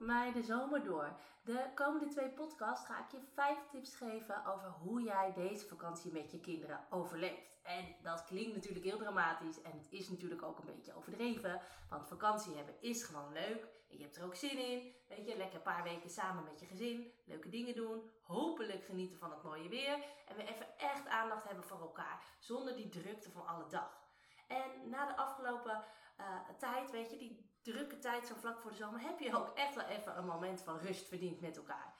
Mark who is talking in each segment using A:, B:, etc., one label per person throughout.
A: Mij de zomer door. De komende twee podcasts ga ik je vijf tips geven over hoe jij deze vakantie met je kinderen overleeft. En dat klinkt natuurlijk heel dramatisch en het is natuurlijk ook een beetje overdreven. Want vakantie hebben is gewoon leuk. En je hebt er ook zin in. Weet je, lekker een paar weken samen met je gezin. Leuke dingen doen. Hopelijk genieten van het mooie weer. En we even echt aandacht hebben voor elkaar. Zonder die drukte van alle dag. En na de afgelopen uh, tijd, weet je, die drukke tijd zo vlak voor de zomer, heb je ook echt wel even een moment van rust verdiend met elkaar.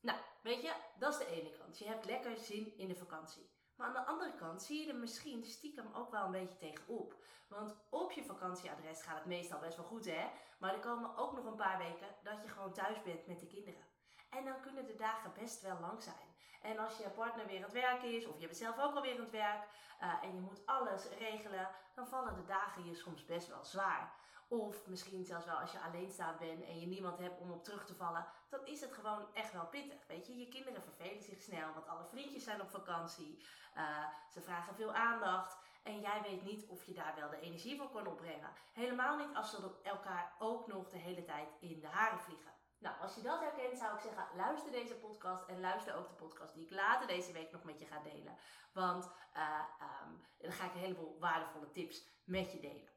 A: Nou, weet je, dat is de ene kant. Je hebt lekker zin in de vakantie. Maar aan de andere kant zie je er misschien stiekem ook wel een beetje tegenop. Want op je vakantieadres gaat het meestal best wel goed, hè? Maar er komen ook nog een paar weken dat je gewoon thuis bent met de kinderen. En dan kunnen de dagen best wel lang zijn. En als je partner weer aan het werk is, of je bent zelf ook alweer aan het werk, uh, en je moet alles regelen, dan vallen de dagen je soms best wel zwaar. Of misschien zelfs wel als je alleenstaand bent en je niemand hebt om op terug te vallen, dan is het gewoon echt wel pittig. Weet je, je kinderen vervelen zich snel, want alle vriendjes zijn op vakantie. Uh, ze vragen veel aandacht. En jij weet niet of je daar wel de energie voor kan opbrengen. Helemaal niet als ze elkaar ook nog de hele tijd in de haren vliegen. Nou, als je dat herkent, zou ik zeggen, luister deze podcast en luister ook de podcast die ik later deze week nog met je ga delen. Want uh, um, dan ga ik een heleboel waardevolle tips met je delen.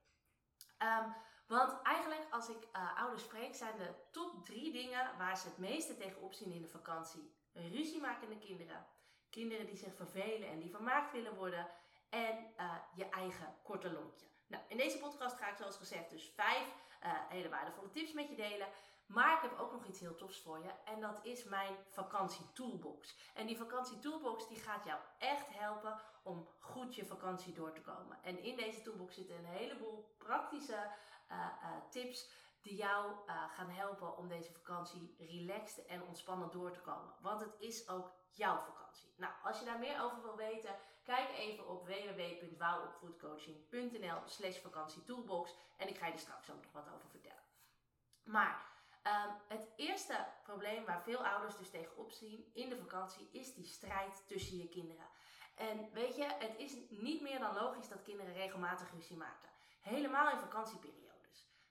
A: Um, want eigenlijk, als ik uh, ouders spreek, zijn de top drie dingen waar ze het meeste tegenop zien in de vakantie: ruziemakende kinderen, kinderen die zich vervelen en die vermaakt willen worden, en uh, je eigen korte lontje. Nou, in deze podcast ga ik zoals gezegd dus vijf uh, hele waardevolle tips met je delen. Maar ik heb ook nog iets heel tofs voor je. En dat is mijn vakantie toolbox. En die vakantie toolbox die gaat jou echt helpen om goed je vakantie door te komen. En in deze toolbox zitten een heleboel praktische tips die jou uh, gaan helpen om deze vakantie relaxed en ontspannen door te komen. Want het is ook jouw vakantie. Nou, als je daar meer over wil weten, kijk even op www.wouwopvoedcoaching.nl slash vakantietoolbox en ik ga je er straks ook nog wat over vertellen. Maar um, het eerste probleem waar veel ouders dus tegenop zien in de vakantie is die strijd tussen je kinderen. En weet je, het is niet meer dan logisch dat kinderen regelmatig ruzie maken. Helemaal in vakantieperiodes.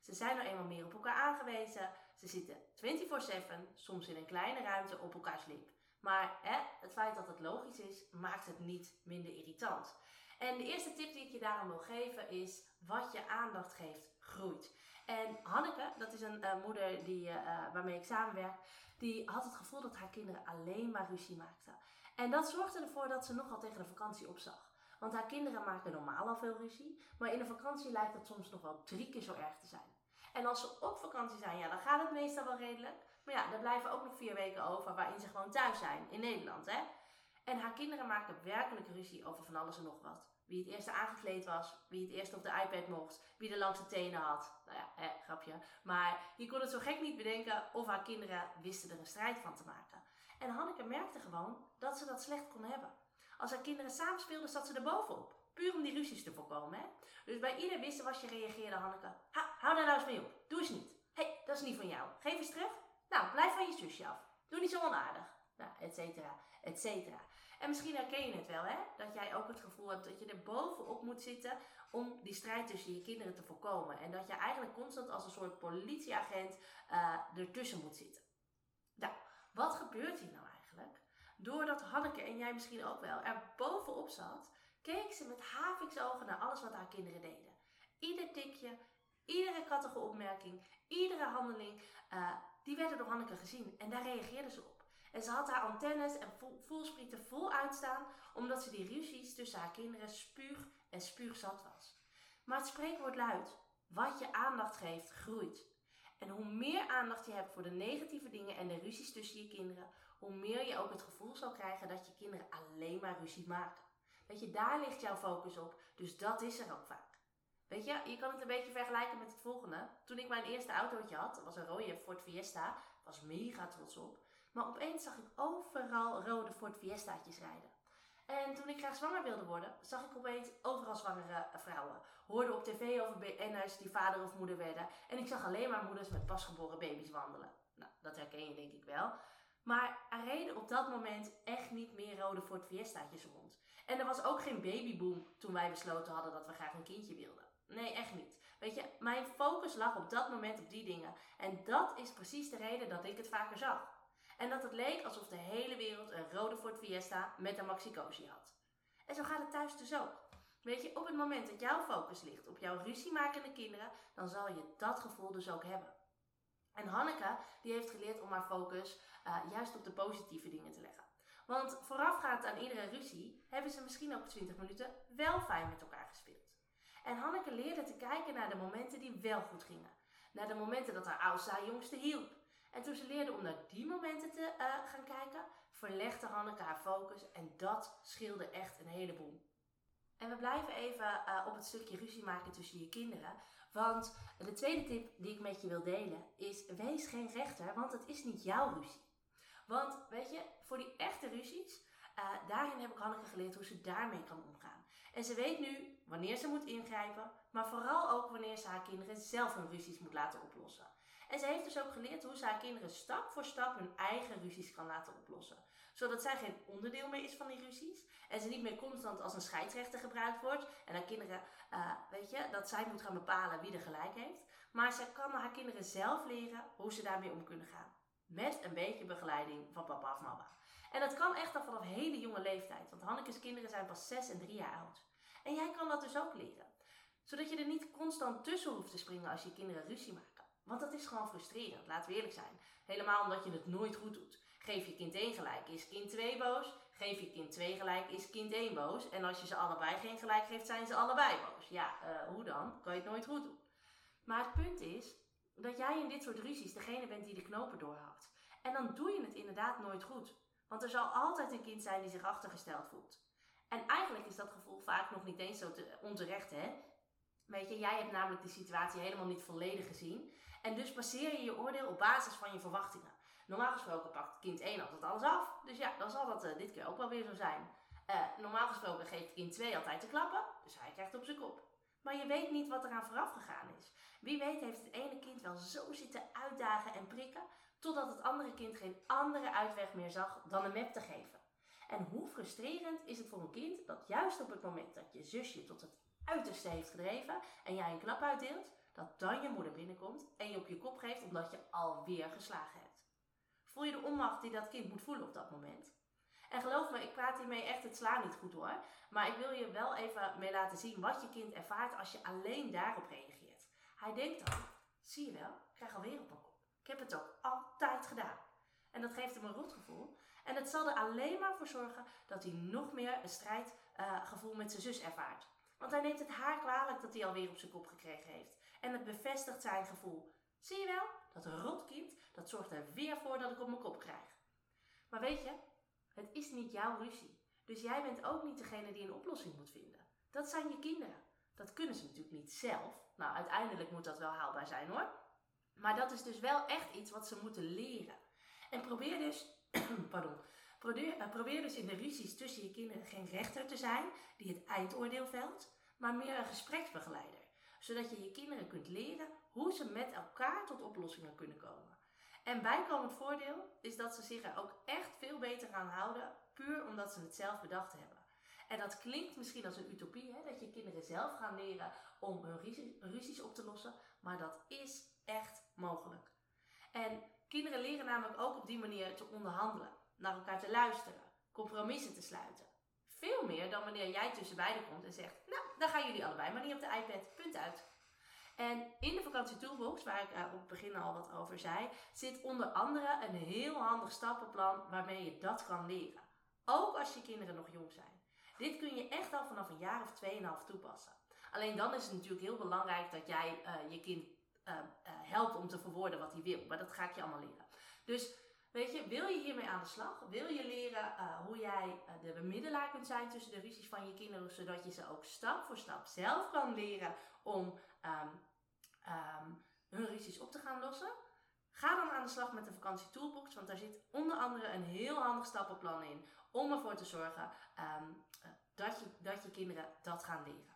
A: Ze zijn nou eenmaal meer op elkaar aangewezen. Ze zitten 24/7, soms in een kleine ruimte op elkaars lip. Maar hè, het feit dat het logisch is, maakt het niet minder irritant. En de eerste tip die ik je daarom wil geven is: wat je aandacht geeft, groeit. En Hanneke, dat is een uh, moeder die, uh, waarmee ik samenwerk, die had het gevoel dat haar kinderen alleen maar ruzie maakten. En dat zorgde ervoor dat ze nogal tegen de vakantie opzag. Want haar kinderen maken normaal al veel ruzie, maar in de vakantie lijkt het soms nog wel drie keer zo erg te zijn. En als ze op vakantie zijn, ja, dan gaat het meestal wel redelijk. Maar ja, er blijven ook nog vier weken over waarin ze gewoon thuis zijn, in Nederland, hè. En haar kinderen maken werkelijk ruzie over van alles en nog wat. Wie het eerste aangekleed was, wie het eerst op de iPad mocht, wie de langste tenen had. Nou ja, hè, grapje. Maar je kon het zo gek niet bedenken of haar kinderen wisten er een strijd van te maken. En Hanneke merkte gewoon dat ze dat slecht kon hebben. Als haar kinderen samen speelden, zat ze er bovenop. Puur om die ruzies te voorkomen. Hè? Dus bij ieder wisselwasje reageerde Hanneke. Ha, hou daar nou eens mee op. Doe eens niet. Hé, hey, dat is niet van jou. Geef eens terug. Nou, blijf van je zusje af. Doe niet zo onaardig. Nou, et cetera, et cetera. En misschien herken je het wel, hè? Dat jij ook het gevoel hebt dat je er bovenop moet zitten om die strijd tussen je kinderen te voorkomen. En dat je eigenlijk constant als een soort politieagent uh, ertussen moet zitten. Nou, wat gebeurt hier nou eigenlijk? Doordat Hanneke en jij misschien ook wel er bovenop zat, keek ze met haviksogen naar alles wat haar kinderen deden. Ieder tikje, iedere kattige opmerking, iedere handeling, uh, die werden door Hanneke gezien en daar reageerde ze op. En ze had haar antennes en voelsprieten vol uitstaan, omdat ze die ruzies tussen haar kinderen spuug en spuugzat was. Maar het spreekwoord luidt: wat je aandacht geeft, groeit. En hoe meer aandacht je hebt voor de negatieve dingen en de ruzies tussen je kinderen, hoe meer je ook het gevoel zal krijgen dat je kinderen alleen maar ruzie maken. Weet je, daar ligt jouw focus op, dus dat is er ook vaak. Weet je, je kan het een beetje vergelijken met het volgende. Toen ik mijn eerste autootje had, was een rode Ford Fiesta, was mega trots op. Maar opeens zag ik overal rode Ford Fiesta'tjes rijden. En toen ik graag zwanger wilde worden, zag ik opeens overal zwangere vrouwen. Hoorde op tv over BN'ers die vader of moeder werden. En ik zag alleen maar moeders met pasgeboren baby's wandelen. Nou, dat herken je denk ik wel. Maar er reden op dat moment echt niet meer rode Ford Fiesta'tjes rond. En er was ook geen babyboom toen wij besloten hadden dat we graag een kindje wilden. Nee, echt niet. Weet je, mijn focus lag op dat moment op die dingen. En dat is precies de reden dat ik het vaker zag. En dat het leek alsof de hele wereld een rode Ford Fiesta met een Maxi Cosi had. En zo gaat het thuis dus ook. Weet je, op het moment dat jouw focus ligt op jouw ruziemakende kinderen, dan zal je dat gevoel dus ook hebben. En Hanneke, die heeft geleerd om haar focus uh, juist op de positieve dingen te leggen. Want voorafgaand aan iedere ruzie hebben ze misschien ook 20 minuten wel fijn met elkaar gespeeld. En Hanneke leerde te kijken naar de momenten die wel goed gingen. Naar de momenten dat haar oudste jongste hielp. En toen ze leerde om naar die momenten te uh, gaan kijken, verlegde Hanneke haar focus en dat scheelde echt een heleboel. En we blijven even uh, op het stukje ruzie maken tussen je kinderen. Want de tweede tip die ik met je wil delen is: wees geen rechter, want het is niet jouw ruzie. Want weet je, voor die echte ruzies, uh, daarin heb ik Hanneke geleerd hoe ze daarmee kan omgaan. En ze weet nu wanneer ze moet ingrijpen, maar vooral ook wanneer ze haar kinderen zelf hun ruzies moet laten oplossen. En ze heeft dus ook geleerd hoe ze haar kinderen stap voor stap hun eigen ruzies kan laten oplossen. Zodat zij geen onderdeel meer is van die ruzies. En ze niet meer constant als een scheidsrechter gebruikt wordt. En haar kinderen, uh, weet je, dat zij moet gaan bepalen wie er gelijk heeft. Maar ze kan haar kinderen zelf leren hoe ze daarmee om kunnen gaan. Met een beetje begeleiding van papa of mama. En dat kan echt al vanaf hele jonge leeftijd. Want Hanneke's kinderen zijn pas 6 en 3 jaar oud. En jij kan dat dus ook leren. Zodat je er niet constant tussen hoeft te springen als je kinderen ruzie maken. Want dat is gewoon frustrerend, laten we eerlijk zijn. Helemaal omdat je het nooit goed doet. Geef je kind 1 gelijk, is kind 2 boos. Geef je kind 2 gelijk, is kind 1 boos. En als je ze allebei geen gelijk geeft, zijn ze allebei boos. Ja, uh, hoe dan? Kan je het nooit goed doen. Maar het punt is dat jij in dit soort ruzies degene bent die de knopen doorhoudt. En dan doe je het inderdaad nooit goed. Want er zal altijd een kind zijn die zich achtergesteld voelt. En eigenlijk is dat gevoel vaak nog niet eens zo te, onterecht, hè? Weet je, jij hebt namelijk de situatie helemaal niet volledig gezien. En dus baseer je je oordeel op basis van je verwachtingen. Normaal gesproken pakt kind 1 altijd alles af. Dus ja, dan zal dat uh, dit keer ook wel weer zo zijn. Uh, normaal gesproken geeft kind 2 altijd te klappen. Dus hij krijgt op zijn kop. Maar je weet niet wat eraan vooraf gegaan is. Wie weet heeft het ene kind wel zo zitten uitdagen en prikken. Totdat het andere kind geen andere uitweg meer zag dan een map te geven. En hoe frustrerend is het voor een kind dat juist op het moment dat je zusje tot het uiterste heeft gedreven en jij een klap uitdeelt, dat dan je moeder binnenkomt en je op je kop geeft omdat je alweer geslagen hebt. Voel je de onmacht die dat kind moet voelen op dat moment? En geloof me, ik praat hiermee echt het slaan niet goed hoor. Maar ik wil je wel even mee laten zien wat je kind ervaart als je alleen daarop reageert. Hij denkt dan, zie je wel, ik krijg alweer op mijn kop. Ik heb het ook altijd gedaan. En dat geeft hem een rotgevoel. En het zal er alleen maar voor zorgen dat hij nog meer een strijdgevoel met zijn zus ervaart. Want hij neemt het haar kwalijk dat hij alweer op zijn kop gekregen heeft. En het bevestigt zijn gevoel. Zie je wel, dat rotkind, dat zorgt er weer voor dat ik op mijn kop krijg. Maar weet je, het is niet jouw ruzie. Dus jij bent ook niet degene die een oplossing moet vinden. Dat zijn je kinderen. Dat kunnen ze natuurlijk niet zelf. Nou, uiteindelijk moet dat wel haalbaar zijn hoor. Maar dat is dus wel echt iets wat ze moeten leren. En probeer dus, pardon, probeer, uh, probeer dus in de ruzies tussen je kinderen geen rechter te zijn die het eindoordeel velt, maar meer een gespreksbegeleider. Zodat je je kinderen kunt leren hoe ze met elkaar tot oplossingen kunnen komen. En bijkomend voordeel is dat ze zich er ook echt veel beter aan houden, puur omdat ze het zelf bedacht hebben. En dat klinkt misschien als een utopie, hè? dat je kinderen zelf gaan leren om hun ruzies op te lossen, maar dat is echt mogelijk. En kinderen leren namelijk ook op die manier te onderhandelen, naar elkaar te luisteren, compromissen te sluiten. Veel meer dan wanneer jij tussen beiden komt en zegt, nou, dan gaan jullie allebei maar niet op de iPad, punt uit. En in de vakantie toolbox, waar ik uh, op het begin al wat over zei, zit onder andere een heel handig stappenplan waarmee je dat kan leren. Ook als je kinderen nog jong zijn. Dit kun je echt al vanaf een jaar of tweeënhalf toepassen. Alleen dan is het natuurlijk heel belangrijk dat jij uh, je kind uh, helpt om te verwoorden wat hij wil. Maar dat ga ik je allemaal leren. Dus Weet je, wil je hiermee aan de slag? Wil je leren eh, hoe jij de bemiddelaar kunt zijn tussen de ruzies van je kinderen, zodat je ze ook stap voor stap zelf kan leren om um, um, hun ruzies op te gaan lossen? Ga dan aan de slag met de vakantie toolbox, want daar zit onder andere een heel handig stappenplan in om ervoor te zorgen um, dat, je, dat je kinderen dat gaan leren.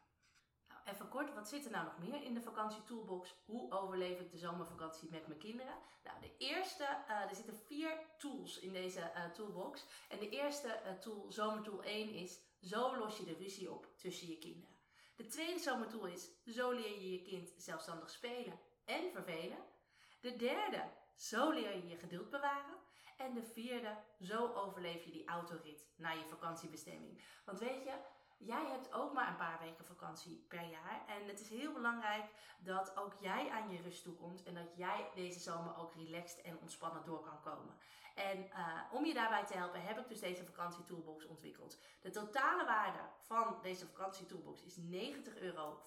A: Nou, even kort, wat zit er nou nog meer in de vakantie toolbox? Hoe overleef ik de zomervakantie met mijn kinderen? Nou, de eerste, uh, er zitten vier tools in deze uh, toolbox. En de eerste uh, tool, zomertool 1, is zo los je de ruzie op tussen je kinderen. De tweede zomertool is zo leer je je kind zelfstandig spelen en vervelen. De derde, zo leer je je geduld bewaren. En de vierde, zo overleef je die autorit naar je vakantiebestemming. Want weet je, jij hebt ook maar een paar weken vakantie per jaar. En het is heel belangrijk dat ook jij aan je rust toekomt. En dat jij deze zomer ook relaxed en ontspannen door kan komen. En uh, om je daarbij te helpen heb ik dus deze vakantie toolbox ontwikkeld. De totale waarde van deze vakantie toolbox is 90,95 euro.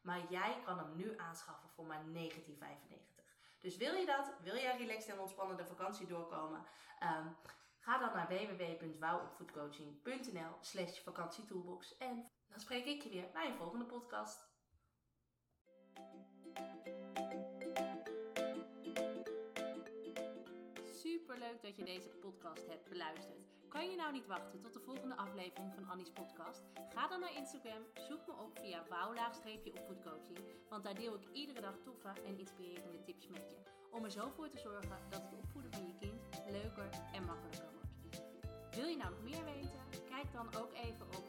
A: Maar jij kan hem nu aanschaffen voor maar 19,95. Dus wil je dat? Wil jij relaxed en ontspannen de vakantie doorkomen? Um, ga dan naar www.wouwopvoedcoaching.nl slash vakantietoolbox en dan spreek ik je weer bij een volgende podcast. Superleuk dat je deze podcast hebt beluisterd. Kan je nou niet wachten tot de volgende aflevering van Annie's podcast? Ga dan naar Instagram, zoek me op via wouwlaagstreepje-opvoedcoaching, want daar deel ik iedere dag toffe en inspirerende tips met je. Om er zo voor te zorgen dat het opvoeden van je kind leuker en makkelijker wordt. Wil je nou nog meer weten? Kijk dan ook even op